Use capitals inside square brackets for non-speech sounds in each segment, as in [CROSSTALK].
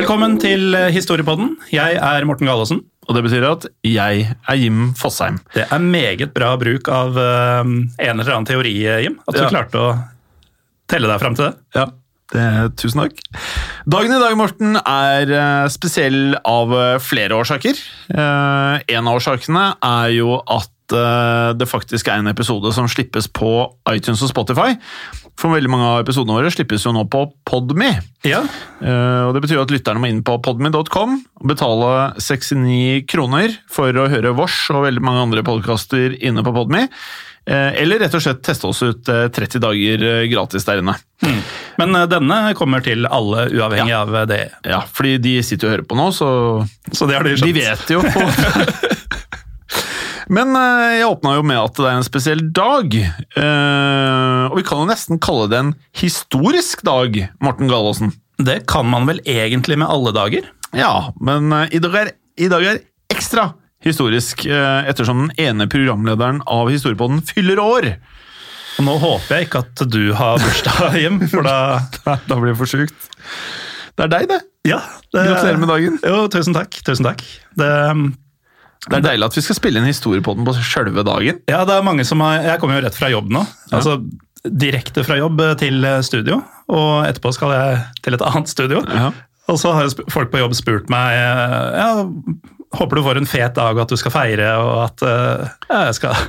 Velkommen til Historiepodden. Jeg er Morten Galaasen. Og det betyr at jeg er Jim Fosheim. Det er meget bra bruk av uh, en eller annen teori, Jim. At du Ja. klarte å telle deg fram til det. Ja, det, tusen takk. Dagen i dag, Morten, er eh, spesiell av eh, flere årsaker. Uh, en av årsakene er jo at eh, det faktisk er en episode som slippes på iTunes og Spotify. For veldig mange av episodene våre slippes jo nå på Podme. Ja, Uh, og Det betyr at lytterne må inn på podme.com og betale 69 kroner for å høre vårs og veldig mange andre podkaster inne på Podme. Eh, eller rett og slett teste oss ut eh, 30 dager gratis der inne. Men eh, denne kommer til alle, uavhengig av eh, det. Ja, fordi de sitter og hører på nå, så Så de de vet jo. [LAUGHS] [LAUGHS] Men eh, jeg åpna jo med at det er en spesiell dag. Eh, og vi kan jo nesten kalle det en historisk dag, Morten Galaasen. Det kan man vel egentlig med alle dager? Ja, men eh, i dag er, i dag er ekstra historisk, ettersom den ene programlederen av Historiepodden fyller år. Og nå håper jeg ikke at du har bursdag, hjem, for [LAUGHS] da Da blir det for sjukt. Det er deg, det. Ja. Det, Gratulerer med dagen. Jo, tusen takk. Tusen takk. Det, Det er deilig at vi skal spille inn historie på den på sjølve dagen. ja, det er mange som har Jeg kommer jo rett fra jobb nå. Altså direkte fra jobb til studio, og etterpå skal jeg til et annet studio. Ja. Og så har folk på jobb spurt meg eh, ja, håper du får en fet dag og at du skal feire, og at eh, ja, jeg skal,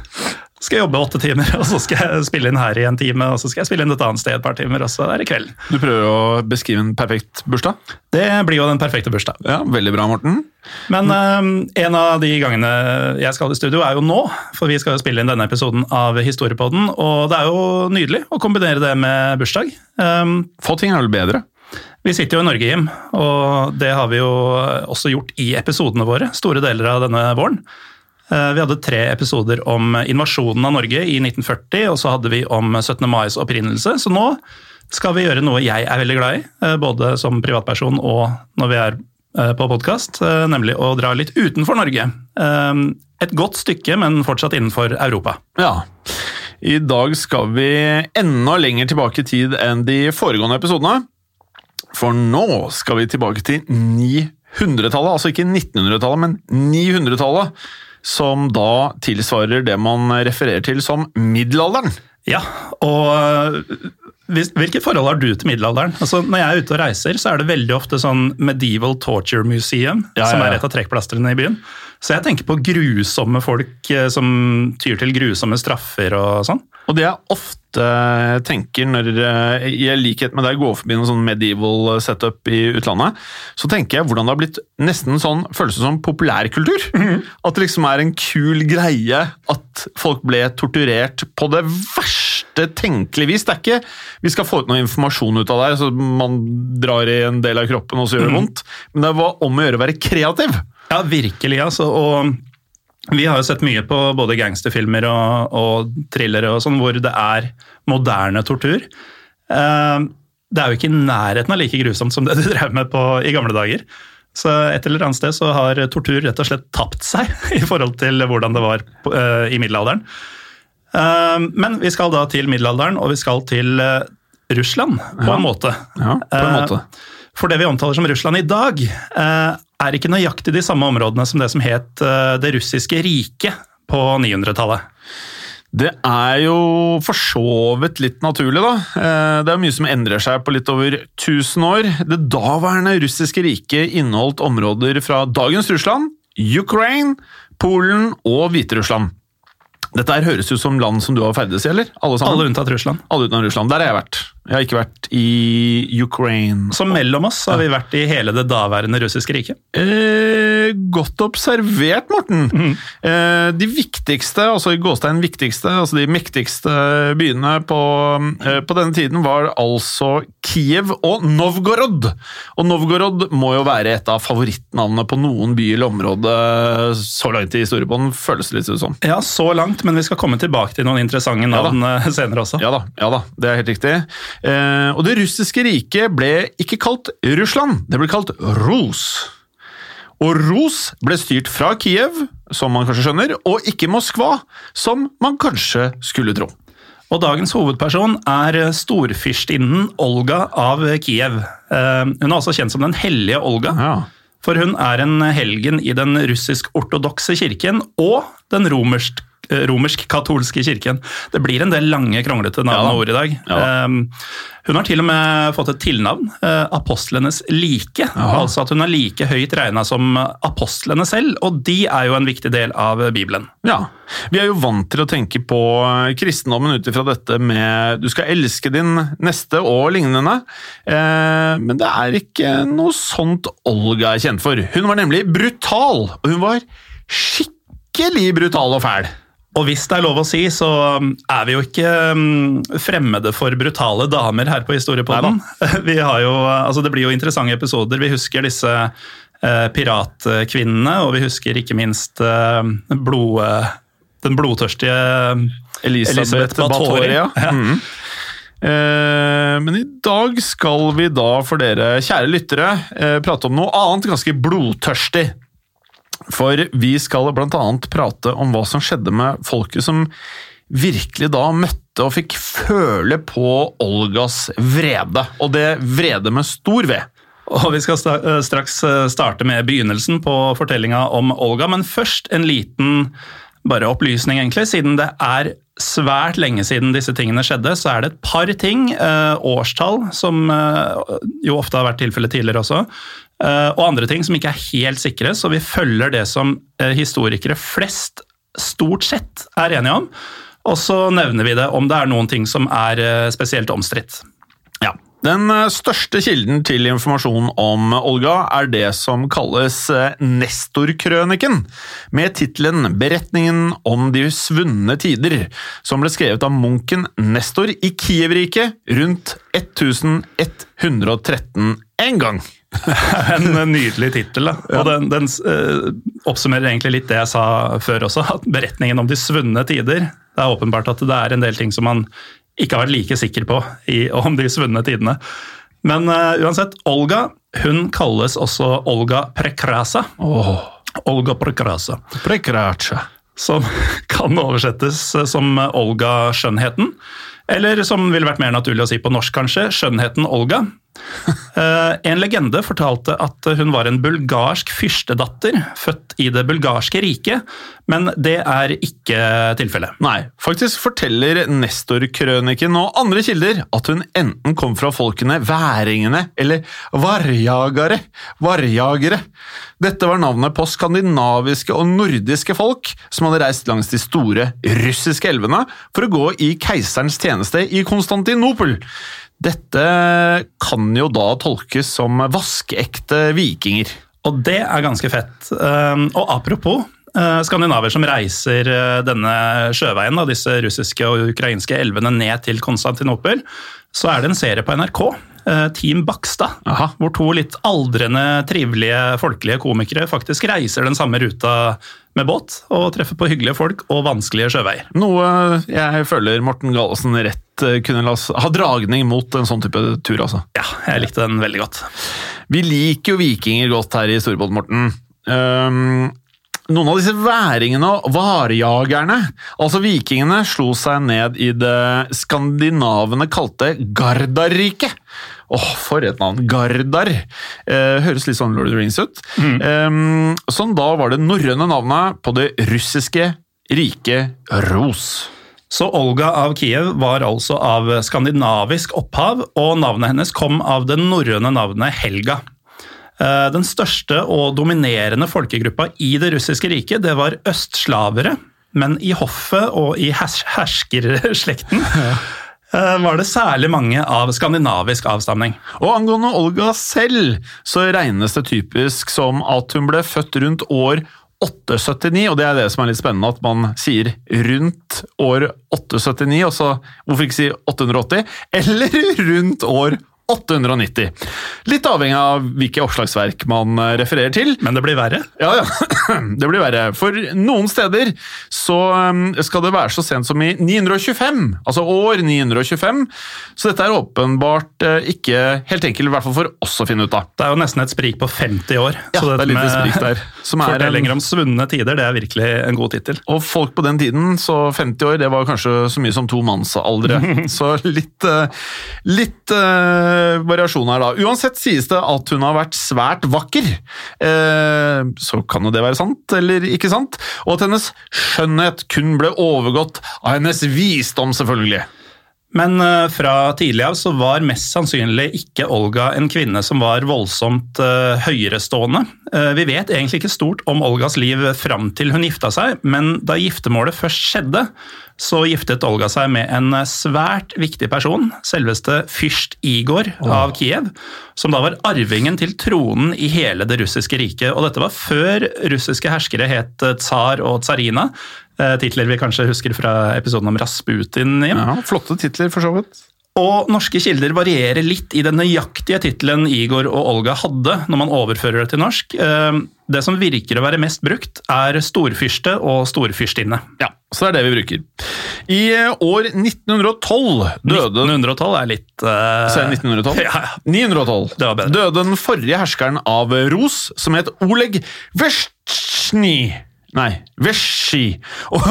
skal jeg jobbe åtte timer, [LAUGHS] og så skal jeg spille inn her i en time, og så skal jeg spille inn et annet sted et par timer, og så er det kveld. Du prøver å beskrive en perfekt bursdag? Det blir jo den perfekte bursdag. Ja, Veldig bra, Morten. Men eh, en av de gangene jeg skal i studio, er jo nå. For vi skal jo spille inn denne episoden av Historiepodden. Og det er jo nydelig å kombinere det med bursdag. Um, Få ting er vel bedre. vi sitter jo i Norge, Jim, og det har vi jo også gjort i episodene våre. Store deler av denne våren. Eh, Vi hadde tre episoder om invasjonen av Norge i 1940, og så hadde vi om 17. mais opprinnelse. Så nå skal vi gjøre noe jeg er veldig glad i, eh, både som privatperson og når vi er eh, på podkast, nemlig å dra litt utenfor Norge. Et godt stykke, men fortsatt innenfor Europa. Ja. I dag skal vi enda lenger tilbake i tid enn de foregående episodene. For nå skal vi tilbake til 900-tallet, altså ikke 1900-tallet, men 900-tallet. Som da tilsvarer det man refererer til som middelalderen. Ja, og øh, hvilket forhold har du til middelalderen? Altså, når jeg er ute og reiser, så er det veldig ofte sånn Medieval Torture Museum, Ja, ja, som er et av trekkplastrene i byen. Så jeg tenker på grusomme folk eh, som tyr til grusomme straffer og sånn. Og det jeg ofte tenker når eh, jeg i likhet med deg går forbi noen sånn medieval setup i utlandet, så tenker jeg hvordan det har blitt nesten sånn følelse som populærkultur. At det liksom er en kul greie at folk ble torturert på det verste tenkelige vis. Det er ikke vi skal få ut noe informasjon ut av deg, så man drar i en del av kroppen og så gjør det vondt, men det var om å gjøre å være kreativ. Ja, virkelig, altså. Og vi har jo sett mye på både gangsterfilmer og, og thrillere og sånn, hvor det er moderne tortur. Eh, Det er jo ikke i nærheten av like grusomt som det du drev med på i gamle dager. Så et eller annet sted så har tortur rett og slett tapt seg [LAUGHS] i forhold til hvordan det var eh, i middelalderen. Eh, men vi skal da til middelalderen, og vi skal til Russland, på en måte. Ja, på en måte. For det vi omtaler som Russland i dag, er ikke nøyaktig de samme områdene som det som het eh, Det russiske riket på 900-tallet. Det er jo for så vidt litt naturlig, da. Eh, Det er mye som endrer seg på litt over 1000 år. Det daværende russiske riket inneholdt områder fra dagens Russland, Ukraine, Polen og Hviterussland. Dette her høres ut som land som du har ferdes i, eller? Alle sammen? Alle unntatt Russland. Alle unntatt Russland. Der har jeg vært. Jeg har ikke vært i Ukraine. Så mellom oss har vi vært i hele det daværende russiske riket. Eh, godt observert, Morten. Mm. Eh, de viktigste, altså i gåstein viktigste, altså de mektigste byene på, eh, på denne tiden var altså Kiev og Novgorod. Og Novgorod må jo være et av favorittnavnene på noen by eller område så langt i historiebånd, føles det litt som. Ja, så langt, men vi skal komme tilbake til noen interessante navn ja, senere også. Ja da, ja da, det er helt riktig. Eh, og det russiske riket ble ikke kalt Russland, det ble kalt Ros. Og Ros ble styrt fra Kiev, som man kanskje skjønner, og ikke Moskva, som man kanskje skulle tro. Og dagens hovedperson er storfyrstinnen Olga av Kiev. Eh, Hun er også kjent som Den hellige Olga. Ja. For hun er en helgen i den russisk-ortodokse kirken og den romersk romersk-katolske kirken. Det blir en del lange, kronglete navn Ja og ord i dag. Ja. Um, hun har til og med fått et tilnavn, eh, apostlenes like. Altså at hun er like høyt regna som apostlene selv, og de er jo en viktig del av Bibelen. Ja. Vi er jo vant til å tenke på kristendommen ut ifra dette med du skal elske din neste og lignende, eh, men det er ikke noe sånt Olga er kjent for. Hun var nemlig brutal, og hun var skikkelig brutal og fæl. Og hvis det er lov å si, så um, er vi jo ikke um, fremmede for brutale damer her på Historiepodden. [LAUGHS] Vi har jo, altså det blir jo interessante episoder. Vi husker disse eh, piratkvinnene, og vi husker ikke minst eh, blod, den blodtørstige Elisabeth, Elisabeth Batoria. Ja. [LAUGHS] ja. Mhm. Eh, men i dag skal vi da, for dere kjære lyttere, eh, prate om noe annet ganske blodtørstig. For vi skal annet prate om hva som skjedde med folket som virkelig da møtte og fikk føle på Olgas vrede. Og det vrede med stor V. Og vi skal eh, straks eh, starte med begynnelsen på fortellinga om Olga, men først en liten bare opplysning, egentlig. Siden det er svært lenge siden disse tingene skjedde, så er det et par ting, eh, årstall, som jo ofte har vært tilfellet tidligere også, og andre ting som ikke er helt sikre, så vi følger det som eh, historikere flest stort sett er enige om. Og så nevner vi det om det er noen ting som er eh, spesielt omstridt. Ja. Den eh, største kilden til informasjon om Olga er det som kalles eh, Nestorkrøniken, med tittelen Beretningen om de svunne tider, som ble skrevet av munken Nestor i Kiev-riket rundt 1113 en gang. [LAUGHS] En nydelig tittel. Og den, den uh, oppsummerer egentlig litt det jeg sa før også, at beretningen om de svunne tider Det er åpenbart at det er en del ting som man ikke har vært like sikker på i, [LAUGHS] om de svunne tidene. Men uh, uansett, Olga hun kalles også Olga Prekrasa. Olga Prekrasa. Prekratsja. Som [LAUGHS] kan oversettes som Olga Skjønnheten. Eller som ville vært mer naturlig å si på norsk, kanskje, Skjønnheten Olga. [LAUGHS] Eh, En legende fortalte at hun var en bulgarsk fyrstedatter, født i det bulgarske riket, men det er ikke tilfellet. Nei, faktisk forteller Nestorkrøniken og andre kilder at hun enten kom fra folkene væringene eller varjagere. Varjagere. Dette var navnet på skandinaviske og nordiske folk som hadde reist langs de store russiske elvene for å gå i keiserens tjeneste i Konstantinopel. Dette kan jo da tolkes som vaskeekte vikinger. Og det er ganske fett. Eh, Og apropos eh, skandinaver som reiser eh, denne sjøveien, disse russiske og ukrainske elvene ned til Konstantinopel, så er det en serie på NRK Team Bakstad. Aha. Hvor to litt aldrende, trivelige, folkelige komikere faktisk reiser den samme ruta med båt og treffer på hyggelige folk og vanskelige sjøveier. Noe jeg føler Morten Gallesen rett eh, kunne la oss ha dragning mot en sånn type tur, altså. Ja, jeg likte den veldig godt. Vi liker jo vikinger godt her i Storbåt, Morten. Ehm, noen av disse væringene og varejagerne, altså vikingene, slo seg ned i det skandinavene kalte Gardarriket. Åh, for et navn! Gardar. Eh, høres litt sånn Lord of the Rings ut. Ehm, sånn da var det norrøne navnet på det russiske riket Ros. Så Olga av Kiev var altså av skandinavisk opphav, og navnet hennes kom av det norrøne navnet Helga. Eh, Den største og dominerende folkegruppa i det russiske riket, det var østslavere. Men i hoffet og i hers herskerslekten [LAUGHS] eh, var det særlig mange av skandinavisk avstamning. Og angående Olga selv, så regnes det typisk som at hun ble født rundt år 879, og det er det som er litt spennende, at man sier rundt år 879, og så hvorfor ikke si 880, eller [LAUGHS] rundt år 890. Litt avhengig av hvilke oppslagsverk man eh, refererer til. Men det blir verre. Ja, ja. [CLEARS THROAT] Det blir verre. For noen steder så um, skal det være så sent som i 925, altså år 925. Så dette er åpenbart eh, ikke helt enkelt, i hvert fall for oss å finne ut av. Det er jo nesten et sprik på 50 år. Ja, det er litt sprik der. Som er Fortellinger om svunne tider, det er virkelig en god tittel. Og folk på den tiden, så 50 år, det var kanskje så mye som to mannsaldre. [LAUGHS] så litt, eh, litt eh, variasjon her da. Uansett sies det at hun har vært svært vakker. Eh, så kan jo det være sant, eller ikke sant? Og at hennes skjønnhet kun ble overgått av hennes visdom, selvfølgelig. Men eh, fra tidlig av så var mest sannsynlig ikke Olga en kvinne som var voldsomt uh, høyerestående. Eh, vi vet egentlig ikke stort om Olgas liv fram til hun gifta seg, men da giftermålet først skjedde, så giftet Olga seg med en svært viktig person, selveste fyrst Igor av Kiev, som da var arvingen til tronen i hele det russiske riket. Og dette var før russiske herskere het tsar og tsarina, eh, titler vi kanskje husker fra episoden om Rasputin. Jim. Ja, flotte titler, for så vidt. Og norske kilder varierer litt i den nøyaktige tittelen Igor og Olga hadde når man overfører det til norsk. Eh, Det som virker å være mest brukt, er storfyrste og storfyrstinne. Ja, så det er det vi bruker. I eh, år 1912 døde 1912 er litt uh... Så er det 1912? [LAUGHS] Ja, ja. 912 Det var bedre. døde den forrige herskeren av Ros, som het Oleg Vesjtsjny. Nei, Vesji. Og,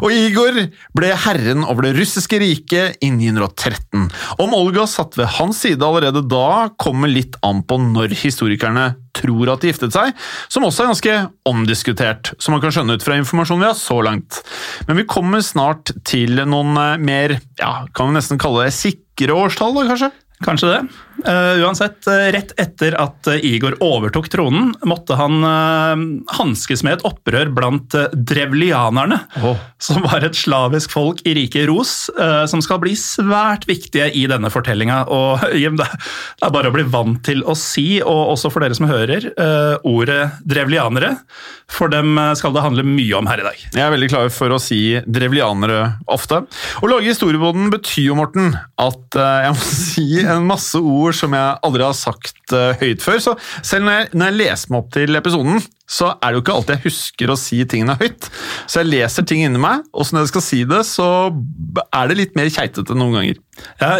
og Igor ble herren over det russiske riket i 913. Om Olga satt ved hans side allerede da, kommer litt an på når historikerne tror at de giftet seg, som også er ganske omdiskutert, som man kan skjønne ut fra informasjonen vi har så langt. Men vi kommer snart til noen eh, mer, ja, kan vi nesten kalle det sikre årstall, da, kanskje? Kanskje det. Eh, uansett, eh, rett etter at eh, Igor overtok tronen, måtte han uh, hanskes med et opprør blant drevlianerne, oh. som var et slavisk folk i riket Ros, som skal bli svært viktige i denne fortellinga. [LAUGHS] Det er bare å bli vant til å si, og også for dere som hører, ordet drevlianere. For dem skal det handle mye om her i dag. Jeg er veldig klar for å si drevlianere ofte. Å lage historieboden betyr jo, Morten, at jeg må [LAUGHS] si en masse ord som jeg aldri har sagt uh, høyt før. Så selv når jeg, når jeg leser meg opp til episoden, så er det jo ikke alltid jeg husker å si tingene høyt. Så jeg leser ting inni meg, og så når jeg skal si det, så er det litt mer keitete noen ganger. Ja,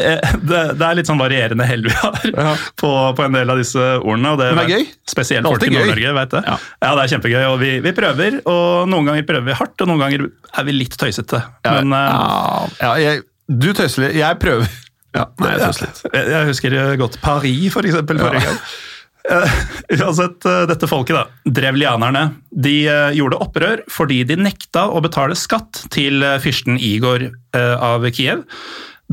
det, det er litt sånn varierende hell vi har Ja. på, på en del av disse ordene. Og det, Men det er gøy. Spesielt folk i. Nord-Norge, vet det. Ja. Ja. det er kjempegøy, og vi, vi prøver. Og noen ganger prøver vi hardt, og noen ganger er vi litt tøysete. Men eh, ja, ja, jeg, du tøyser litt. Jeg prøver. Ja, nei, jeg tøyser litt. jeg, jeg husker godt Paris, for eksempel, forrige gang. Eh, Uansett, eh, dette folket, da, drevlianerne, de eh, gjorde opprør fordi de nekta å betale skatt til fyrsten Igor av Kiev.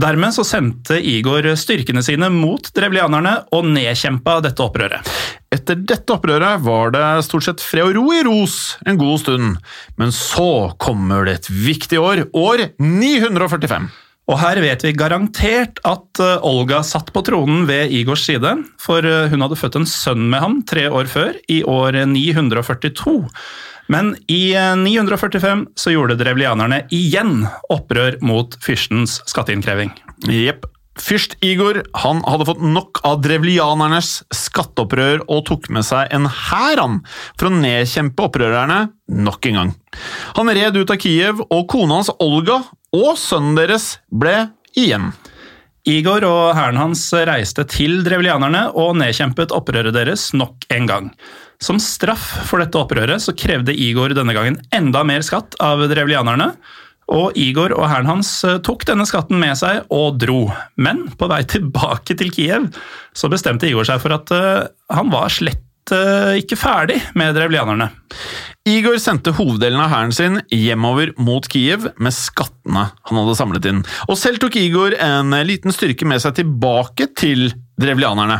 Dermed så sendte Igor styrkene sine mot drevlianerne og nedkjempa dette opprøret. Etter dette opprøret var det stort sett fred og ro i Ros en god stund, men så kommer det et viktig år, år 945. Og her vet vi garantert at eh, Olga satt på tronen ved Igors side, for eh, hun hadde født en sønn med ham tre år før, i år 942. Men i eh, 945 så gjorde drevlianerne igjen opprør mot fyrstens skatteinnkreving. Jepp. Fyrst Igor han hadde fått nok av drevlianernes skatteopprør og tok med seg en hær for å nedkjempe opprørerne nok en gang. Han red ut av Kiev, og kona hans Olga og sønnen deres ble igjen. Igor og hæren hans reiste til drevlianerne og nedkjempet opprøret deres nok en gang. Som straff for dette opprøret så krevde Igor denne gangen enda mer skatt av drevlianerne, og Igor og hæren hans tok denne skatten med seg og dro. Men på vei [LAUGHS] tilbake til Kiev så bestemte Igor seg for at uh, han var slett uh, ikke ferdig med drevlianerne. Igor sendte hoveddelen av hæren sin hjemover mot Kiev med skattene han hadde samlet inn, og selv tok Igor en liten styrke med seg tilbake til drevlianerne.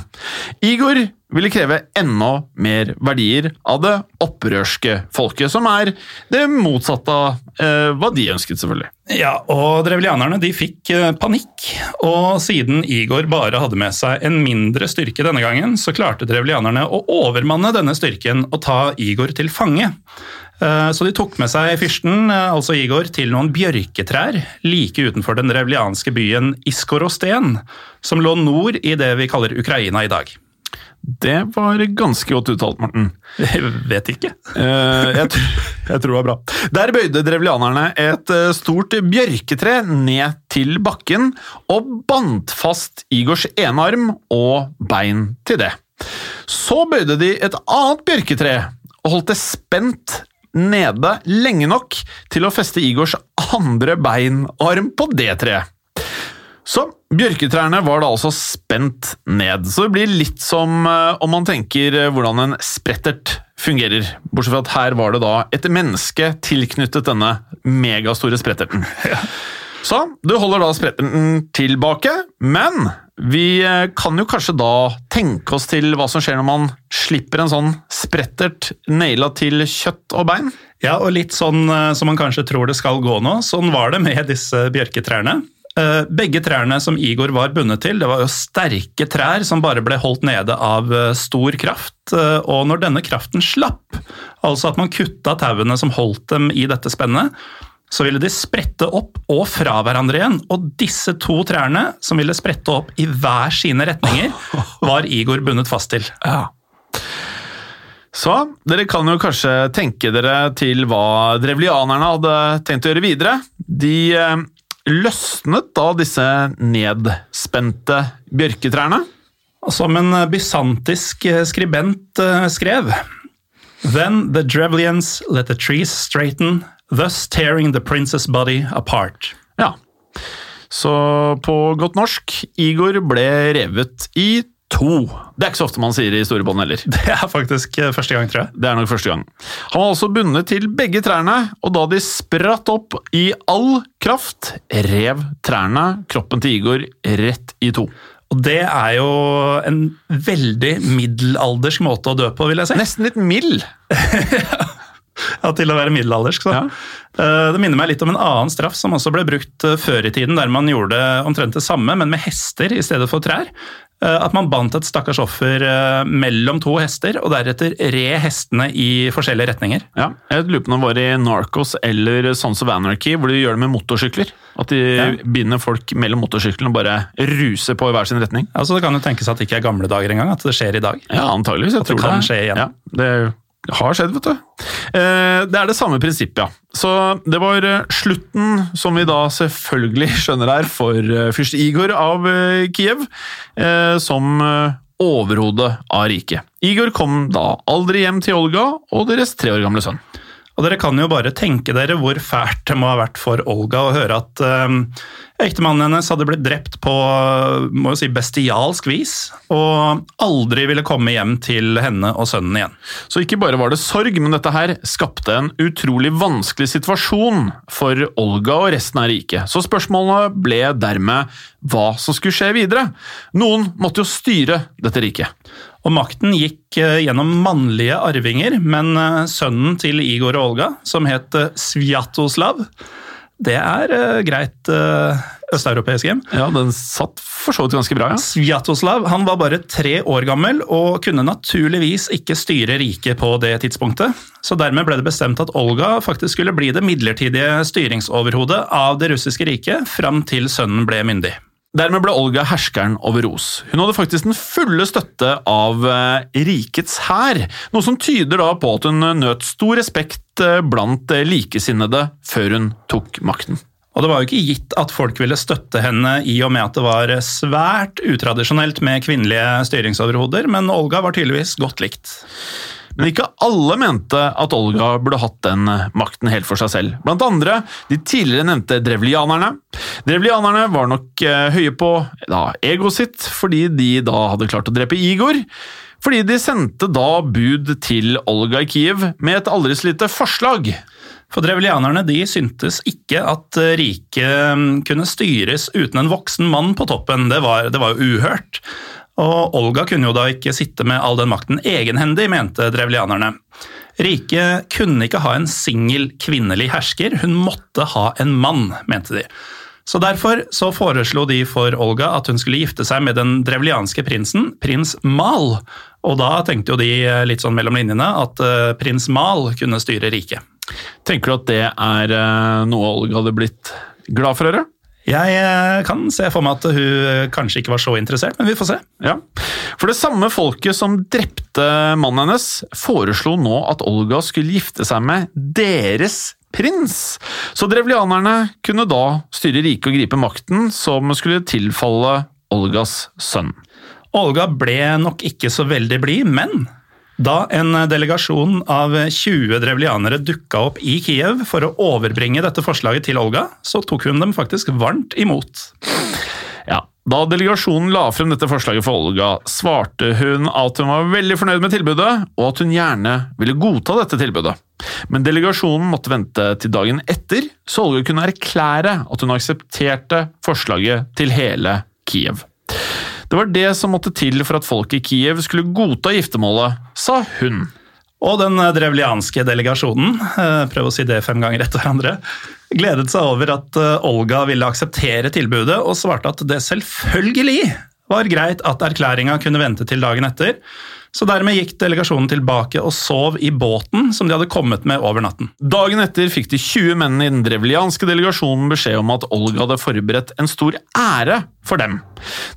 Igor ville kreve enda mer verdier av det opprørske folket, som er det motsatte av eh, hva de ønsket, selvfølgelig. Ja, og drevlianerne de fikk eh, panikk, og siden Igor bare hadde med seg en mindre styrke denne gangen, så klarte drevlianerne å overmanne denne styrken og ta Igor til fange. Eh, så de tok med seg fyrsten, eh, altså Igor, til noen bjørketrær like utenfor den revlianske byen Iskorosten, som lå nord i det vi kaller Ukraina i dag. Det var ganske godt uttalt, Morten. Jeg [LAUGHS] vet ikke. Eh, jeg, jeg, tror det var bra. Der bøyde drevlianerne et stort bjørketre ned til bakken og bandt fast Igors ene arm og bein til det. Så bøyde de et annet bjørketre og holdt det spent nede lenge nok til å feste Igors andre beinarm på det treet. Så bjørketrærne var da altså spent ned, så det blir litt som uh, om man tenker uh, hvordan en sprettert fungerer. Bortsett fra at her var det da et menneske tilknyttet denne megastore spretterten. Så du holder da spretterten tilbake, men vi eh, kan jo kanskje da tenke oss til hva som skjer når man slipper en sånn sprettert naila til kjøtt og bein? Ja, og litt sånn eh, som man kanskje tror det skal gå nå. Sånn var det med disse bjørketrærne. Eh, begge trærne som Igor var bundet til, det var jo sterke trær som bare ble holdt nede av stor kraft. Og når denne kraften slapp, altså at man kutta tauene som holdt dem i dette spennet, så ville de sprette opp og fra hverandre igjen. Og disse to trærne, som ville sprette opp i hver sine retninger, [LAUGHS] var Igor bundet fast til. Ja. Så dere kan jo kanskje tenke dere til hva drevlianerne hadde tenkt å gjøre videre. De eh, løsnet da disse nedspente bjørketrærne. Som en bysantisk skribent eh, skrev Then the Drevlians let the trees straighten Thus tearing the princess body apart. Ja. Så på godt norsk Igor ble revet i to. Det er ikke så ofte man sier i store bånd heller. Det er faktisk eh, første gang, tror jeg. Det er nok første gang. Han var også bundet til begge trærne, og da de spratt opp i all kraft, rev trærne kroppen til Igor rett i to. Og det er jo en veldig middelaldersk måte å dø på, vil jeg si. Nesten litt mild. [LAUGHS] ja, til å være middelaldersk. Ja. Eh, det minner meg litt om en annen straff som også ble brukt eh, før i tiden, der man gjorde omtrent det samme, men med hester i stedet for trær. Eh, at man bandt et stakkars offer mellom to hester, og deretter red hestene i forskjellige retninger. Ja, Jeg lurer på om det var i Narcos eller Sons of Anarchy, hvor de gjør det med motorsykler. At de ja. binder folk mellom motorsyklene og bare ruser på i hver sin retning. Altså, det kan jo tenkes at det ikke er gamle dager engang, at det skjer i dag. Ja, antageligvis. Jeg at det kan det. skje igjen. Ja, det har skjedd, vet du. Eh, det er det samme prinsippet, ja. Så det var eh, slutten, som vi da selvfølgelig [LAUGHS] skjønner her, for eh, fyrst Igor av Kiev, som overhodet av riket. Igor kom da aldri hjem til Olga og deres tre år gamle sønn. Og dere kan jo bare tenke dere hvor fælt det må ha vært for Olga å høre at um, ektemannen hennes hadde blitt drept på må jo si, bestialsk vis, og aldri ville komme hjem til henne og sønnen igjen. Så ikke bare var det sorg, men dette her skapte en utrolig vanskelig situasjon for Olga og resten av riket. Så spørsmålet ble dermed hva som skulle skje videre. Noen måtte jo styre dette riket. Og makten gikk eh, gjennom mannlige arvinger, men eh, sønnen til Igor og Olga, som het Sviatoslav, det er greit østeuropeisk hjem. Ja, den satt for så vidt ganske bra, ja. Sviatoslav han var bare tre år gammel og kunne naturligvis ikke styre riket på det tidspunktet. Så dermed ble det bestemt at Olga faktisk skulle bli det midlertidige styringsoverhodet av det russiske riket fram til sønnen ble myndig. Dermed ble Olga herskeren over Ros. Hun hadde faktisk den fulle støtte av eh, rikets hær, noe som tyder da på at hun nøt stor respekt eh, blant eh, likesinnede før hun tok makten. Og det var jo ikke gitt at folk ville støtte henne i og med at det var svært utradisjonelt med kvinnelige styringsoverhoder, men Olga var tydeligvis godt likt. Men ikke alle mente at Olga burde hatt den makten helt for seg selv. Blant andre de tidligere nevnte drevlianerne. Drevlianerne var nok eh, høye på da, egoet sitt, fordi de da hadde klart å drepe Igor. Fordi de sendte da bud til Olga i Kiev med et aldri så lite forslag. For drevlianerne de syntes ikke at riket mm, kunne styres uten en voksen mann på toppen. Det var jo uhørt. Og Olga kunne jo da ikke sitte med all den makten egenhendig, mente drevlianerne. Riket kunne ikke ha en singel kvinnelig hersker, hun måtte ha en mann, mente de. Så Derfor så foreslo de for Olga at hun skulle gifte seg med den drevlianske prinsen, prins Mal. Og da tenkte jo de litt sånn mellom linjene at uh, prins Mal kunne styre riket. Tenker du at det er uh, noe Olga hadde blitt glad for å høre? Jeg eh, kan se for meg at hun kanskje ikke var så interessert, men vi får se. Ja. For det samme folket som drepte mannen hennes, foreslo nå at Olga skulle gifte seg med deres prins. Så drevlianerne kunne da styre riket og gripe makten som skulle tilfalle Olgas sønn. Olga ble nok ikke så veldig blid, men da en delegasjon av 20 drevlianere dukka opp i Kiev for å overbringe dette forslaget til Olga, så tok hun dem faktisk varmt imot. Ja, Da delegasjonen la frem dette forslaget for Olga, svarte hun at hun var veldig fornøyd med tilbudet, og at hun gjerne ville godta dette tilbudet. Men delegasjonen måtte vente til dagen etter, så Olga kunne erklære at hun aksepterte forslaget til hele Kiev. Det var det som måtte til for at folk i Kiev skulle godta giftermålet, sa hun. Og den drevlianske delegasjonen, eh, prøv å si det fem ganger etter hverandre, gledet seg over at eh, Olga ville akseptere tilbudet, og svarte at det selvfølgelig var greit at erklæringa kunne vente til dagen etter. Så dermed gikk delegasjonen tilbake og sov i båten som de hadde kommet med over natten. Dagen etter fikk de 20 mennene i den drevlianske delegasjonen beskjed om at Olga hadde forberedt en stor ære for dem.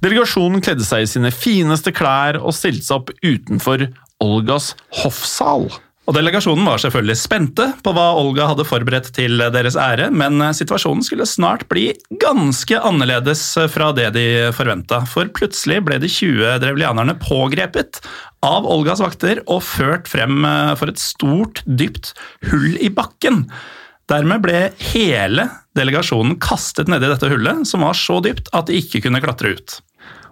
Delegasjonen kledde seg i sine fineste klær og stilte seg opp utenfor Olgas hoffsal. Og Delegasjonen var selvfølgelig spente på hva Olga hadde forberedt til deres ære, men situasjonen skulle snart bli ganske annerledes fra det de forventa. For plutselig ble de 20 drevlianerne pågrepet av Olgas vakter og ført frem for et stort, dypt hull i bakken. Dermed ble hele delegasjonen kastet nedi dette hullet, som var så dypt at de ikke kunne klatre ut.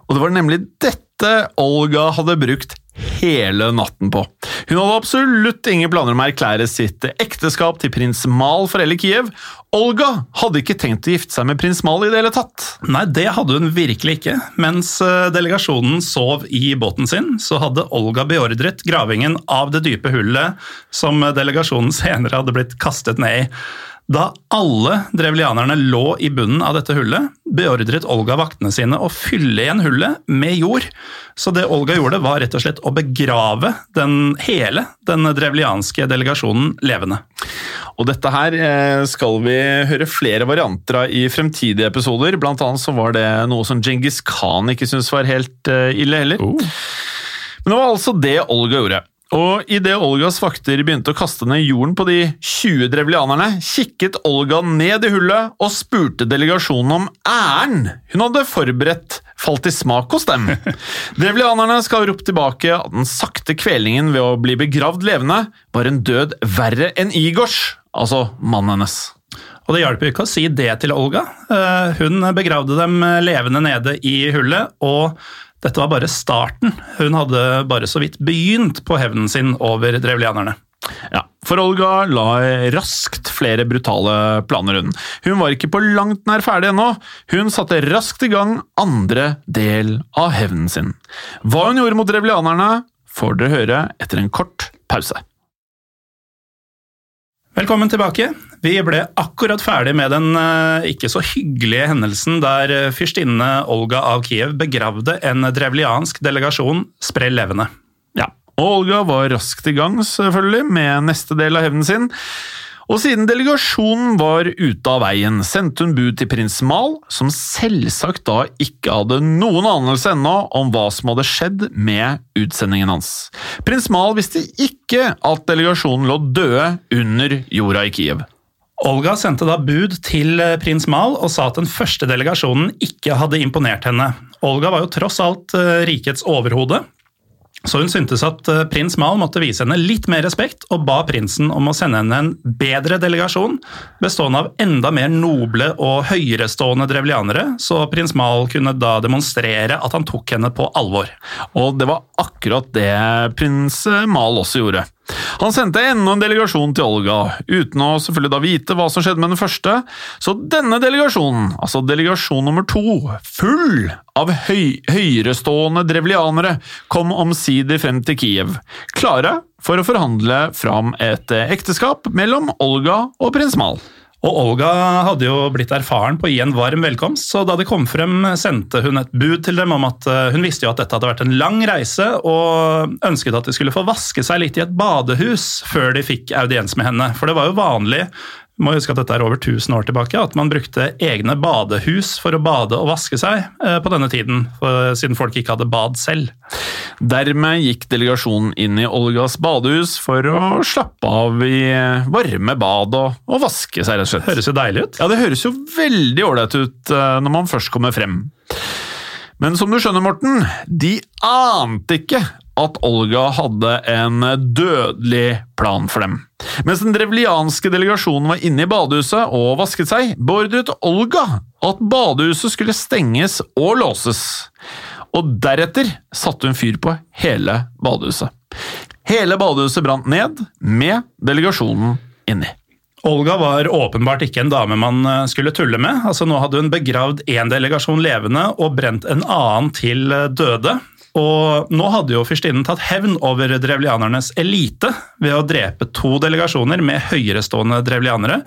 Og det var nemlig dette Olga hadde brukt hele natten på. Hun hadde absolutt ingen planer om å erklære sitt ekteskap til prins Mal for hele Kiev. Olga hadde ikke tenkt å gifte seg med prins Mal i det hele tatt. Nei, det hadde hun virkelig ikke. Mens eh, delegasjonen sov i båten sin, så hadde Olga beordret gravingen av det dype hullet som delegasjonen [LAUGHS] senere hadde blitt kastet ned i. Da alle drevlianerne lå i bunnen av dette hullet, beordret Olga vaktene sine å fylle igjen hullet med jord. Så det Olga gjorde, var rett og slett å begrave den hele den drevlianske delegasjonen levende. Og dette her eh, skal vi høre flere varianter av i fremtidige episoder. Blant annet så var det noe som Djengis Khan ikke syntes var helt eh, ille heller. Oh. Men det var altså det Olga gjorde. Og idet Olgas vakter begynte å kaste ned jorden på de 20 drevlianerne, kikket Olga ned i hullet og spurte delegasjonen om æren hun hadde forberedt falt i smak hos dem. [LAUGHS] Drevlianerne skal rope tilbake at den sakte kvelingen ved å bli begravd levende var en død verre enn Igors, altså mannen hennes. Og det hjalp ikke å si det til Olga. Eh, hun begravde dem levende nede i hullet, og dette var bare starten. Hun hadde bare så vidt begynt på hevnen sin over drevlianerne. Ja, for Olga la raskt flere brutale planer hun. Hun var ikke på langt nær ferdig ennå. Hun satte raskt i gang andre del av hevnen sin. Hva hun gjorde mot drevlianerne, får dere høre etter en kort pause. Velkommen tilbake. Vi ble akkurat ferdig med den eh, ikke så hyggelige hendelsen der eh, fyrstinne Olga av Kiev begravde en drevliansk delegasjon sprell levende. Ja, Olga var raskt i gang selvfølgelig med neste del av hevnen sin. Og siden delegasjonen var ute av veien, sendte hun bud til prins Mal, som selvsagt da ikke hadde noen anelse ennå om hva som hadde skjedd med utsendingen hans. Prins Mal visste ikke at delegasjonen lå døde under jorda i Kiev. Olga sendte da bud til eh, prins Mal og sa at den første delegasjonen ikke hadde imponert henne. Olga var jo tross alt eh, rikets overhode, så hun syntes at eh, prins Mal måtte vise henne litt mer respekt, og ba prinsen om å sende henne en bedre delegasjon, bestående av enda mer noble og høyerestående drevlianere, så prins Mal kunne da demonstrere at han tok henne på alvor. Og det var akkurat det prins Mal også gjorde. Han sendte enda en delegasjon til Olga, uten å selvfølgelig da vite hva som skjedde med den første, så denne delegasjonen, altså delegasjon nummer to, full av høy, høyerestående drevlianere, kom omsider frem til Kiev, klare for å forhandle fram et ekteskap mellom Olga og prins Mal. Og Olga hadde jo blitt erfaren på å gi en varm velkomst, så da de kom frem, sendte hun et bud til dem om at eh, hun visste jo at dette hadde vært en lang reise, og ønsket at de skulle få vaske seg litt i et badehus før de fikk audiens med henne. For det var jo vanlig må huske at dette er over 1000 år tilbake, at man brukte egne badehus for å bade og vaske seg eh, på denne tiden, siden folk ikke hadde bad selv. Dermed gikk delegasjonen inn i Olgas badehus for å slappe av i varme bad og, og vaske seg, rett og slett. Høres jo deilig ut. Ja, det høres jo veldig ålreit ut eh, når man først kommer frem. Men som du skjønner, Morten, de ante ikke at Olga hadde en dødelig plan for dem. Mens den drevlianske delegasjonen var inne i badehuset og vasket seg, beordret Olga at badehuset skulle stenges og låses. Og deretter satte hun fyr på hele badehuset. Hele badehuset brant ned, med delegasjonen inni. Olga var åpenbart ikke en dame man eh, skulle tulle med. Altså, nå hadde hun begravd én delegasjon levende og brent en annen til eh, døde. Og nå hadde jo fyrstinnen tatt hevn over drevlianernes elite ved å drepe to delegasjoner med høyerestående drevlianere,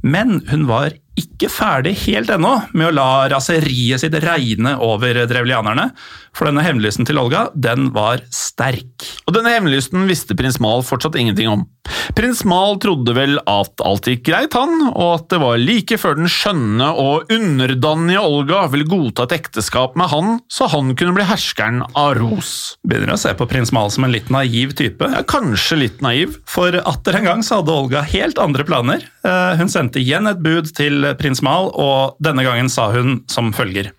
men hun var ikke ferdig helt ennå med å la raseriet sitt regne over drevlianerne, for denne hemmelysten til Olga, den var sterk. Og denne hemmelysten visste prins Mal fortsatt ingenting om. Prins Mal trodde vel at alt gikk greit, han, og at det var like før den skjønne og underdannige Olga ville godta et ekteskap med han, så han kunne bli herskeren av Ros. Begynner å se på prins Mal som en litt naiv type. Ja, kanskje litt naiv. For atter en gang så hadde Olga helt andre planer. Eh, hun sendte igjen et bud til prins Mal, og denne gangen sa hun som følger.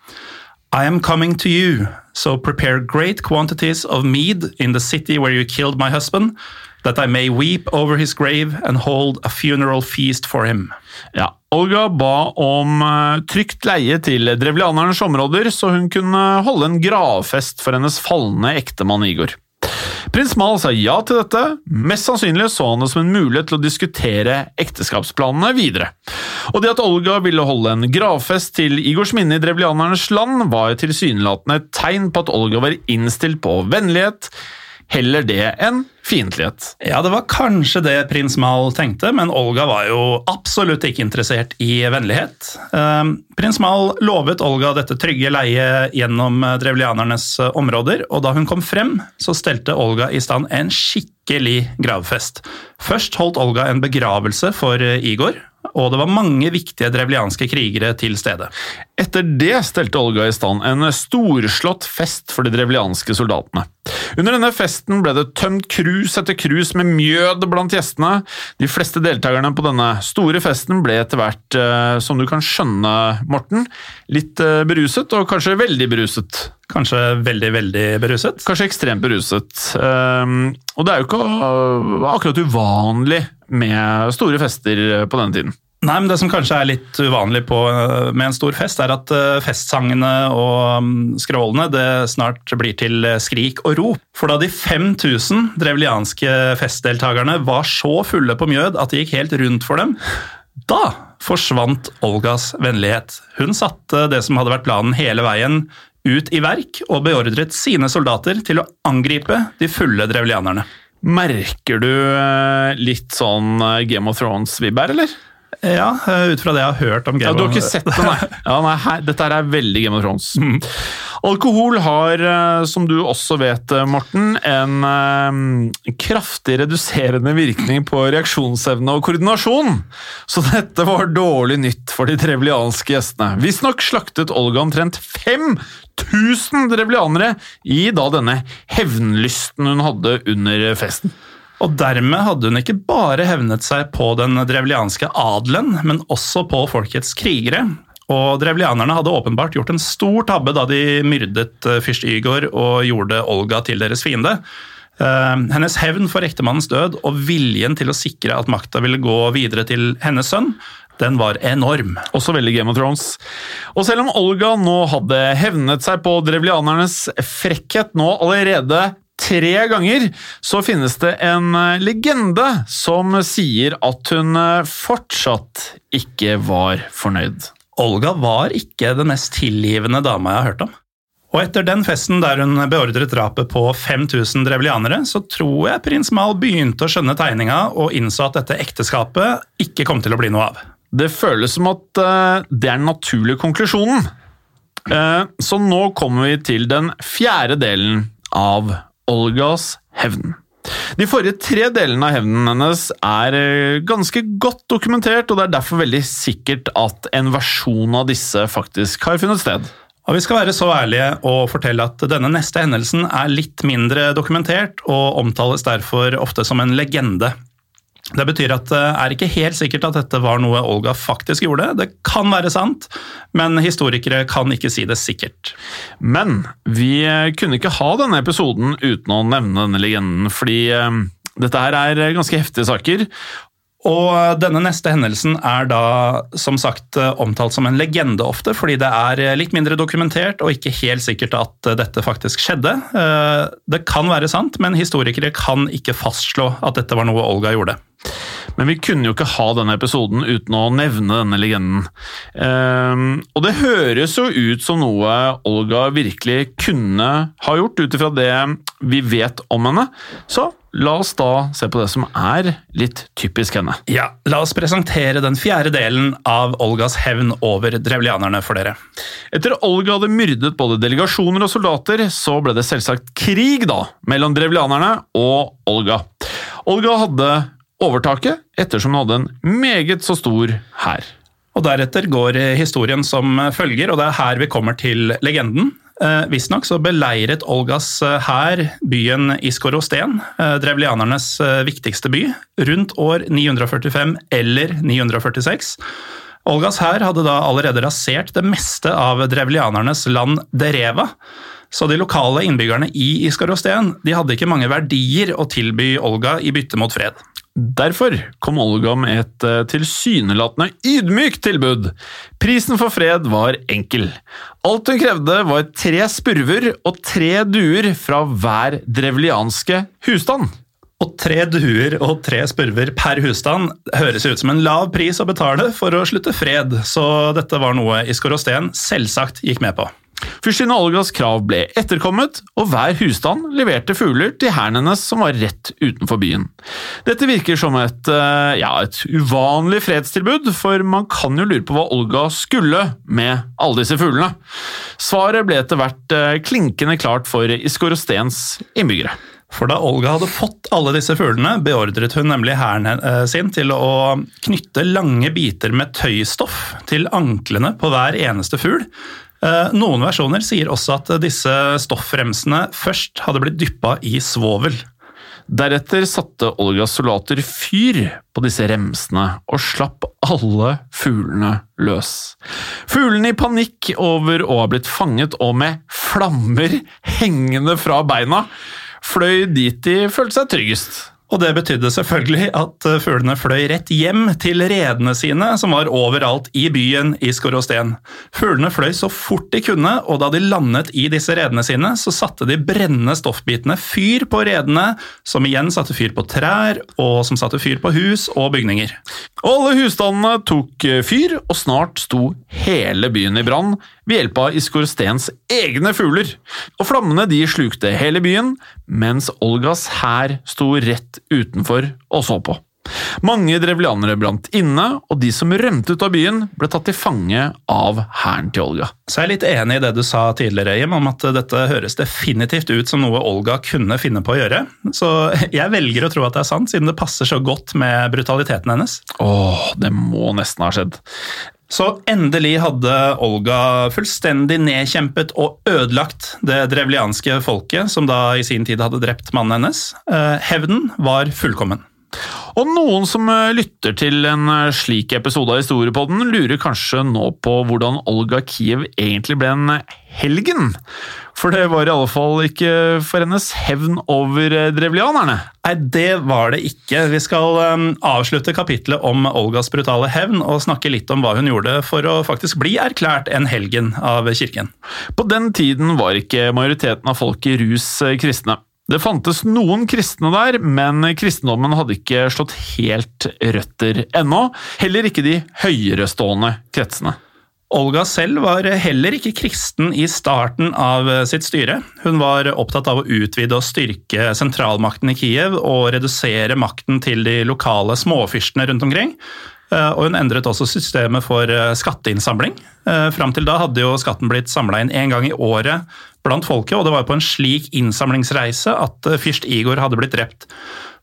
I am coming to you, so prepare great quantities of mead in the city where you killed my husband, that I may weep over his grave and hold a funeral feast for him. Ja, Olga ba om uh, trygt leie til drevlianernes områder, så hun kunne holde en gravfest for hennes falne ektemann Igor. Prins Mal sa ja til dette, mest sannsynlig så han det som en mulighet til å diskutere ekteskapsplanene videre. Og det at Olga ville holde en gravfest til Igors minne i drevlianernes land, var tilsynelatende et tegn på at Olga var innstilt på vennlighet, heller det enn fiendtlighet. Ja, det var kanskje det prins Mal tenkte, men Olga var jo absolutt ikke interessert i vennlighet. Ehm, prins Mal lovet Olga dette trygge leiet gjennom drevlianernes områder, og da hun kom frem, så stelte Olga i stand en skikkelig gravfest. Først holdt Olga en begravelse for Igor, og det var mange viktige drevlianske krigere til stede. Etter det stelte Olga i stand en storslått fest for de drevlianske soldatene. Under denne festen ble det tømt krus etter krus med mjød blant gjestene. De fleste deltakerne på denne store festen ble etter hvert, eh, som du kan skjønne, Morten, litt eh, beruset, og kanskje veldig beruset. Kanskje veldig, veldig beruset? Kanskje ekstremt beruset. Ehm, og det er jo ikke akkurat uvanlig med store fester på denne tiden. Nei, men Det som kanskje er litt uvanlig på, med en stor fest, er at eh, festsangene og mm, skrålene det snart blir til skrik og rop. For da de 5000 drevlianske festdeltakerne var så fulle på mjød at det gikk helt rundt for dem, da forsvant Olgas vennlighet. Hun satte det som hadde vært planen hele veien, ut i verk og beordret sine soldater til å angripe de fulle drevlianerne. Merker du eh, litt sånn eh, Game of Thrones-vibber, eller? Ja, eh, ut fra det jeg har hørt om Game ja, Du har ikke sett det, nei? [LAUGHS] Ja, nei her, dette her er veldig Game of Thrones. Mm. Alkohol har, eh, som du også vet, eh, Morten, en um, kraftig reduserende virkning på reaksjonsevne og koordinasjon. Så dette var dårlig nytt for de drevlianske gjestene. Visstnok slaktet Olga omtrent 5000 drevlianere i da denne hevnlysten hun hadde under festen. Og dermed hadde hun ikke bare hevnet seg på den drevlianske adelen, men også på folkets krigere. Og Drevlianerne hadde åpenbart gjort en stor tabbe da de myrdet eh, fyrst Ygor og gjorde Olga til deres fiende. Eh, hennes hevn for ektemannens død og viljen til å sikre at makta ville gå videre til hennes sønn, den var enorm. Også veldig Game of Thrones. Og selv om Olga nå hadde hevnet seg på drevlianernes frekkhet nå allerede tre ganger, så finnes det en eh, legende som sier at hun fortsatt ikke var fornøyd. Olga var ikke den mest tilgivende dama jeg har hørt om. Og etter den festen der hun beordret drapet på 5000 drevlianere, så tror jeg prins Mal begynte å skjønne tegninga og innså at dette ekteskapet ikke kom til å bli noe av. Det føles som at uh, det er den naturlige konklusjonen. Så nå kommer vi til den fjerde delen av Olgas hevn. De forrige tre delene av hevnen hennes er eh, ganske godt dokumentert, og det er derfor veldig sikkert at en versjon av disse faktisk har funnet sted. Og Vi skal være så ærlige og fortelle at denne neste hendelsen er litt mindre dokumentert, og omtales derfor ofte som en legende. Det betyr at det er ikke helt sikkert at dette var noe Olga faktisk gjorde. Det kan være sant, men historikere kan ikke si det sikkert. Men vi kunne ikke ha denne episoden uten å nevne denne legenden, fordi eh, dette her er ganske heftige saker. Og denne neste hendelsen er da som sagt omtalt som en legende ofte, fordi det er litt mindre dokumentert og ikke helt sikkert at dette faktisk skjedde. Eh, det kan være sant, men historikere kan ikke fastslå at dette var noe Olga gjorde. Men vi kunne jo ikke ha denne episoden uten å nevne denne legenden. Um, og det høres jo ut som noe Olga virkelig kunne ha gjort, ut ifra det vi vet om henne. Så la oss da se på det som er litt typisk henne. Ja, La oss presentere den fjerde delen av Olgas hevn over drevlianerne for dere. Etter Olga hadde myrdet både delegasjoner og soldater, så ble det selvsagt krig da, mellom drevlianerne og Olga. Olga hadde overtaket, ettersom hun hadde en meget så stor hær. Og Deretter går historien som følger, og det er her vi kommer til legenden. Eh, Visstnok så beleiret Olgas eh, hær byen Iskorosten, eh, drevlianernes eh, viktigste by, rundt år 945 eller 946. Olgas hær hadde da allerede rasert det meste av drevlianernes land Dereva. Så de lokale innbyggerne i Iskarosten de hadde ikke mange verdier å tilby Olga i bytte mot fred. Derfor kom Olga med et eh, tilsynelatende ydmykt tilbud. Prisen for fred var enkel. Alt hun krevde var tre spurver og tre duer fra hver drevlianske husstand. Og tre duer og tre spurver per husstand høres ut som en lav pris å betale for å slutte fred, så dette var noe Iskorosten selvsagt gikk med på. Fyrstinne Olgas krav ble etterkommet, og hver husstand leverte fugler til hæren hennes som var rett utenfor byen. Dette virker som et, eh, ja, et uvanlig fredstilbud, for man kan jo lure på hva Olga skulle med alle disse fuglene. Svaret ble etter hvert eh, klinkende klart for Iskorostens innbyggere. For da Olga hadde fått alle disse fuglene, beordret hun nemlig hæren eh, sin til å knytte lange biter med tøystoff til anklene på hver eneste fugl, noen versjoner sier også at disse stoffremsene først hadde blitt dyppa i svovel. Deretter satte Olgas soldater fyr på disse remsene og slapp alle fuglene løs. Fuglene i panikk over å ha blitt fanget og med flammer hengende fra beina, fløy dit de følte seg tryggest. Og det betydde selvfølgelig at eh, fuglene fløy rett hjem til redene sine, som var overalt i byen i Skorosten. Fuglene fløy så fort de kunne, og da de landet i disse redene sine, så satte de brennende stoffbitene fyr på redene, som igjen satte fyr på trær, og som satte fyr på hus og bygninger. Alle husstandene tok eh, fyr, og snart sto hele byen i brann ved hjelp av Iskorstens egne fugler. Og flammene de slukte hele byen, mens Olgas hær sto rett utenfor og så på. Mange drevlianere brant inne, og de som rømte ut av byen, ble tatt til fange av hæren til Olga. Så jeg er litt enig i det du sa tidligere, Jim, om at dette høres definitivt ut som noe Olga kunne finne på å gjøre. Så jeg velger å tro at det er sant, siden det passer så godt med brutaliteten hennes. Åh, det må nesten ha skjedd. Så endelig hadde Olga fullstendig nedkjempet og ødelagt det drevlianske folket, som da i sin tid hadde drept mannen hennes. Eh, hevnen var fullkommen. Og noen som eh, lytter til en eh, slik episode av Historiepodden, lurer kanskje nå på hvordan Olga Kiev egentlig ble en helgen? For det var i alle fall ikke for hennes hevn over eh, drevlianerne. Nei, det var det ikke. Vi skal um, avslutte kapitlet om Olgas brutale hevn og snakke litt om hva hun gjorde for å faktisk bli erklært en helgen av kirken. På den tiden var ikke majoriteten av folket rus kristne. Det fantes noen kristne der, men kristendommen hadde ikke slått helt røtter ennå. Heller ikke de høyerestående kretsene. Olga selv var heller ikke kristen i starten av sitt styre. Hun var opptatt av å utvide og styrke sentralmakten i Kiev og redusere makten til de lokale småfyrstene rundt omkring. Eh, og hun endret også systemet for eh, skatteinnsamling. Eh, fram til da hadde jo skatten blitt samla inn én gang i året blant folket, og det var på en slik innsamlingsreise at fyrst Igor hadde blitt drept.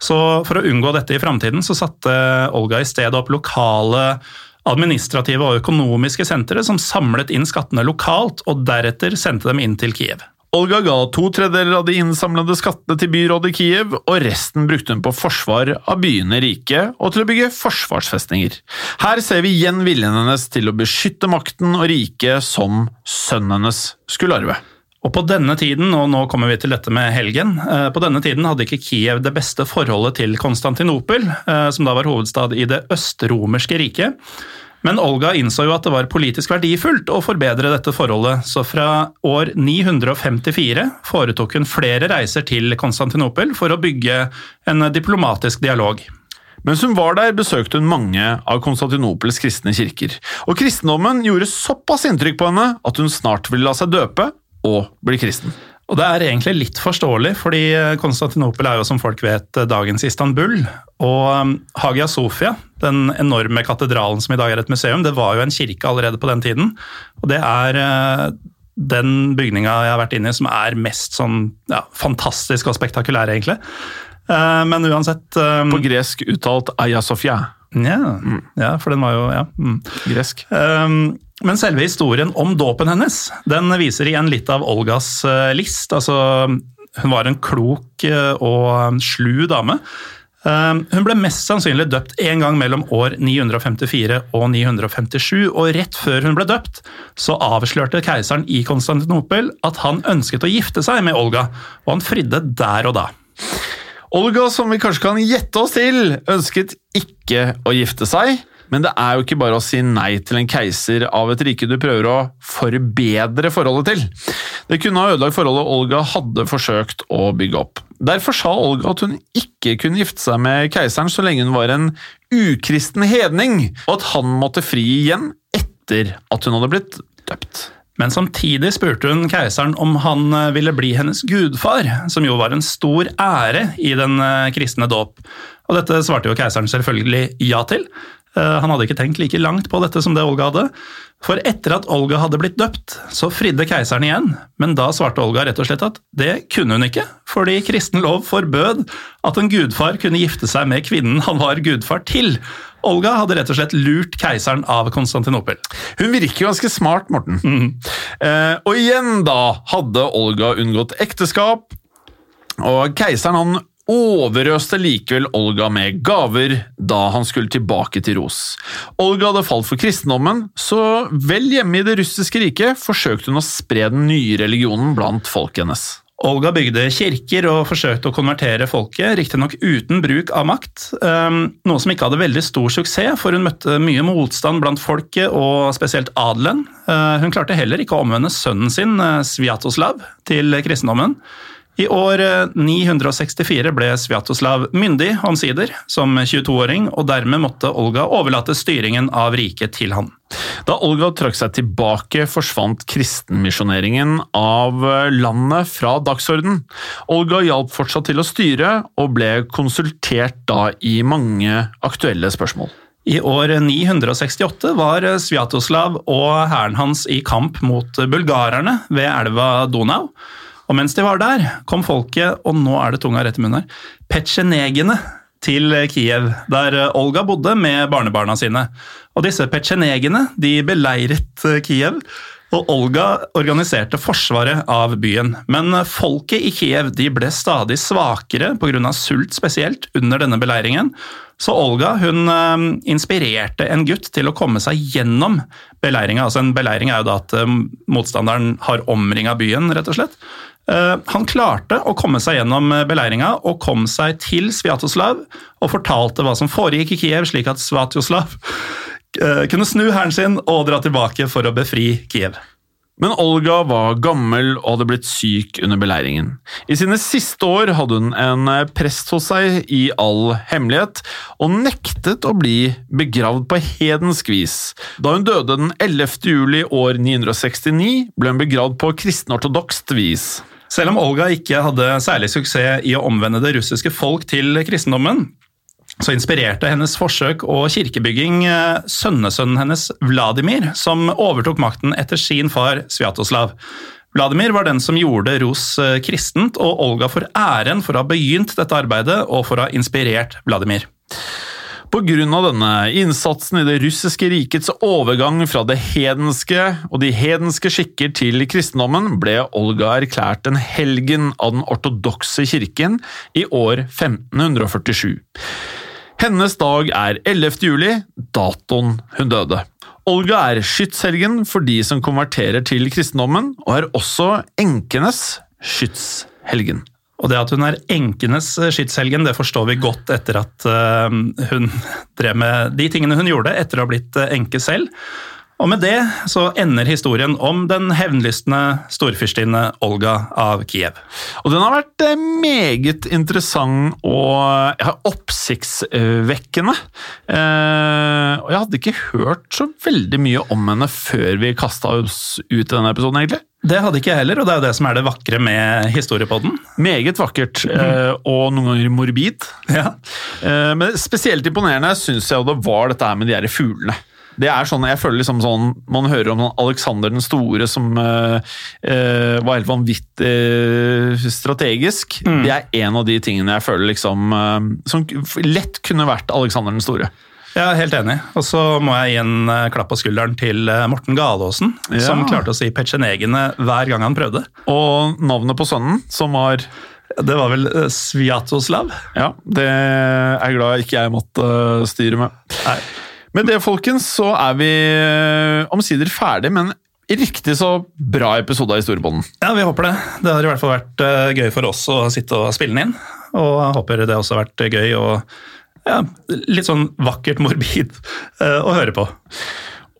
Så for å unngå dette i framtiden, så satte Olga i stedet opp lokale administrative og økonomiske sentre som samlet inn skattene lokalt, og deretter sendte dem inn til Kiev. Olga ga to tredjedeler av de innsamlede skattene til byrådet i Kiev, og resten brukte hun på forsvar av byene rike og til å bygge forsvarsfestninger. Her ser vi igjen viljen hennes til å beskytte makten og riket som sønnen hennes skulle arve. Og på denne tiden, og nå kommer vi til dette med helgen, eh, på denne tiden hadde ikke Kiev det beste forholdet til Konstantinopel, eh, som da var hovedstad i det østromerske riket. Men Olga innså jo at det var politisk verdifullt å forbedre dette forholdet, så fra år 954 foretok hun flere reiser til Konstantinopel for å bygge en diplomatisk dialog. Mens hun var der, besøkte hun mange av Konstantinopels kristne kirker. Og kristendommen gjorde såpass inntrykk på henne at hun snart ville la seg døpe og bli kristen. Og Det er egentlig litt forståelig, fordi Konstantinopel er jo som folk vet dagens Istanbul. Og um, Hagia Sofia, den enorme katedralen som i dag er et museum, det var jo en kirke allerede på den tiden. Og det er uh, den bygninga jeg har vært inne i som er mest sånn ja, fantastisk og spektakulær, egentlig. Uh, men uansett um, På gresk uttalt Aya Sofia. Ja, mm. ja, for den var jo ja, mm. gresk. Um, men selve historien om dåpen hennes den viser igjen litt av Olgas eh, list. Altså, hun var en klok eh, og slu dame. Eh, hun ble mest sannsynlig døpt en gang mellom år 954 og 957, og rett før hun ble døpt, så avslørte keiseren i Konstantinopel at han ønsket å gifte seg med Olga, og han fridde der og da. Olga, som vi kanskje kan gjette oss til, ønsket ikke å gifte seg. Men det er jo ikke bare å si nei til en keiser av et rike du prøver å forbedre forholdet til. Det kunne ha ødelagt forholdet Olga hadde forsøkt å bygge opp. Derfor sa Olga at hun ikke kunne gifte seg med keiseren så lenge hun var en ukristen hedning, og at han måtte fri igjen etter at hun hadde blitt døpt. Men samtidig spurte hun keiseren om han eh, ville bli hennes gudfar, som jo var en stor ære i den eh, kristne dåp. Og dette svarte jo keiseren selvfølgelig ja til, han hadde ikke tenkt like langt på dette som det Olga hadde. For etter at Olga hadde blitt døpt, så fridde keiseren igjen, men da svarte Olga rett og slett at det kunne hun ikke, fordi kristen lov forbød at en gudfar kunne gifte seg med kvinnen han var gudfar til. Olga hadde rett og slett lurt keiseren av Konstantinopel. Hun virker jo ganske smart, Morten. Mm. Eh, og igjen da hadde Olga unngått ekteskap, og keiseren han overøste likevel Olga med gaver da han skulle tilbake til Ros. Olga hadde falt for kristendommen, så vel hjemme i det russiske riket forsøkte hun å spre den nye religionen blant folket hennes. Olga bygde kirker og forsøkte å konvertere folket, riktignok uten bruk av makt. Ehm, noe som ikke hadde veldig stor suksess, for hun møtte mye motstand blant folket, og spesielt adelen. Eh, hun klarte heller ikke å omvende sønnen sin, eh, Sviatoslav, til kristendommen. I år 964 ble Svjatoslav myndig, omsider, som 22-åring, og dermed måtte Olga overlate styringen av riket til han. Da Olga trakk seg tilbake, forsvant kristenmisjoneringen av landet fra dagsorden. Olga hjalp fortsatt til å styre, og ble konsultert da i mange aktuelle spørsmål. I år 968 var Svjatoslav og hæren hans i kamp mot bulgarerne ved elva Donau. Og mens de var der, kom folket, og nå er det tunga rett i munnen her, petsjenegene til Kiev, der Olga bodde med barnebarna sine. Og disse petsjenegene de beleiret Kiev, og Olga organiserte forsvaret av byen. Men folket i Kiev de ble stadig svakere pga. sult spesielt under denne beleiringen. Så Olga hun inspirerte en gutt til å komme seg gjennom beleiringa. Altså en beleiring er jo da at motstanderen har omringa byen, rett og slett. Han klarte å komme seg gjennom beleiringa og kom seg til Sviatoslav og fortalte hva som foregikk i Kiev, slik at Svjatoslav kunne snu hæren sin og dra tilbake for å befri Kiev. Men Olga var gammel og hadde blitt syk under beleiringen. I sine siste år hadde hun en prest hos seg i all hemmelighet, og nektet å bli begravd på hedensk vis. Da hun døde den 11. juli år 969, ble hun begravd på kristenortodokst vis. Selv om Olga ikke hadde særlig suksess i å omvende det russiske folk til kristendommen, så inspirerte hennes forsøk og kirkebygging sønnesønnen hennes Vladimir, som overtok makten etter sin far Sviatoslav. Vladimir var den som gjorde Ros kristent, og Olga får æren for å ha begynt dette arbeidet og for å ha inspirert Vladimir. Av denne innsatsen i det russiske rikets overgang fra det hedenske og de hedenske skikker til kristendommen, ble Olga erklært en helgen av den ortodokse kirken i år 1547. Hennes dag er 11. juli, datoen hun døde. Olga er skytshelgen for de som konverterer til kristendommen, og er også enkenes skytshelgen. Og det at hun er enkenes skytshelgen, det forstår vi godt etter at hun drev med de tingene hun gjorde etter å ha blitt enke selv. Og med det så ender historien om den hevnlystne storfyrstinne Olga av Kiev. Og den har vært meget interessant og ja, oppsiktsvekkende. Eh, og jeg hadde ikke hørt så veldig mye om henne før vi kasta oss ut i denne episoden, egentlig. Det hadde ikke jeg heller, og det er jo det som er det vakre med historiepodden. Meget vakkert, eh, og noen ganger morbid. Ja. Eh, men spesielt imponerende syns jeg det var dette her med de her fuglene. Det er sånn, jeg føler liksom sånn, Man hører om sånn Alexander den store som uh, uh, var helt vanvittig uh, strategisk. Mm. Det er en av de tingene jeg føler liksom som lett kunne vært Alexander den store. Er helt enig. Og så må jeg gi en klapp på skulderen til Morten Galaasen, Ja. som klarte å si petsjenegene hver gang han prøvde. Og navnet på sønnen, som var Det var vel Sviatoslav? Ja, det er jeg glad ikke jeg måtte styre med. Nei. Med det, folkens, så er vi eh, omsider ferdig, men riktig så bra episode av Historiebånden. Ja, vi håper det. Det har i hvert fall vært eh, gøy for oss å sitte og spille den inn. Og jeg håper det også har vært gøy og ja, litt sånn vakkert morbid eh, å høre på.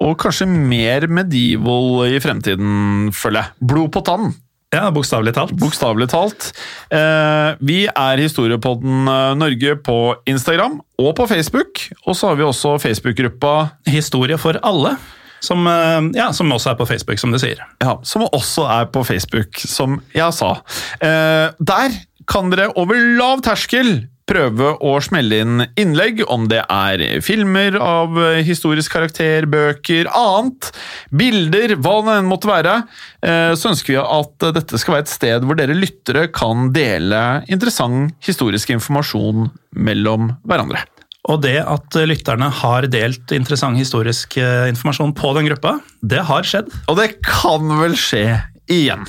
Og kanskje mer medieval i fremtiden, føler jeg. Blod på tann. Ja, bokstavelig talt. Bokstavelig talt. Eh, vi er Historiepodden eh, Norge på Instagram og på Facebook. Og så har vi også Facebook-gruppa Historie for alle, som, eh, ja, som også er på Facebook, som du sier. ja, som også er på Facebook, som jeg sa. Eh, der kan dere over lav terskel prøve å smelle inn innlegg, om det er filmer av eh, historisk karakter, bøker, annet, bilder, hva det enn måtte være. Eh, så ønsker vi at dette skal være et sted hvor dere lyttere kan dele interessant historisk informasjon mellom hverandre. Og det at lytterne har delt interessant historisk eh, informasjon på den gruppa, det har skjedd. Og det kan vel skje igjen.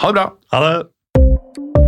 Ha det bra! Ha det!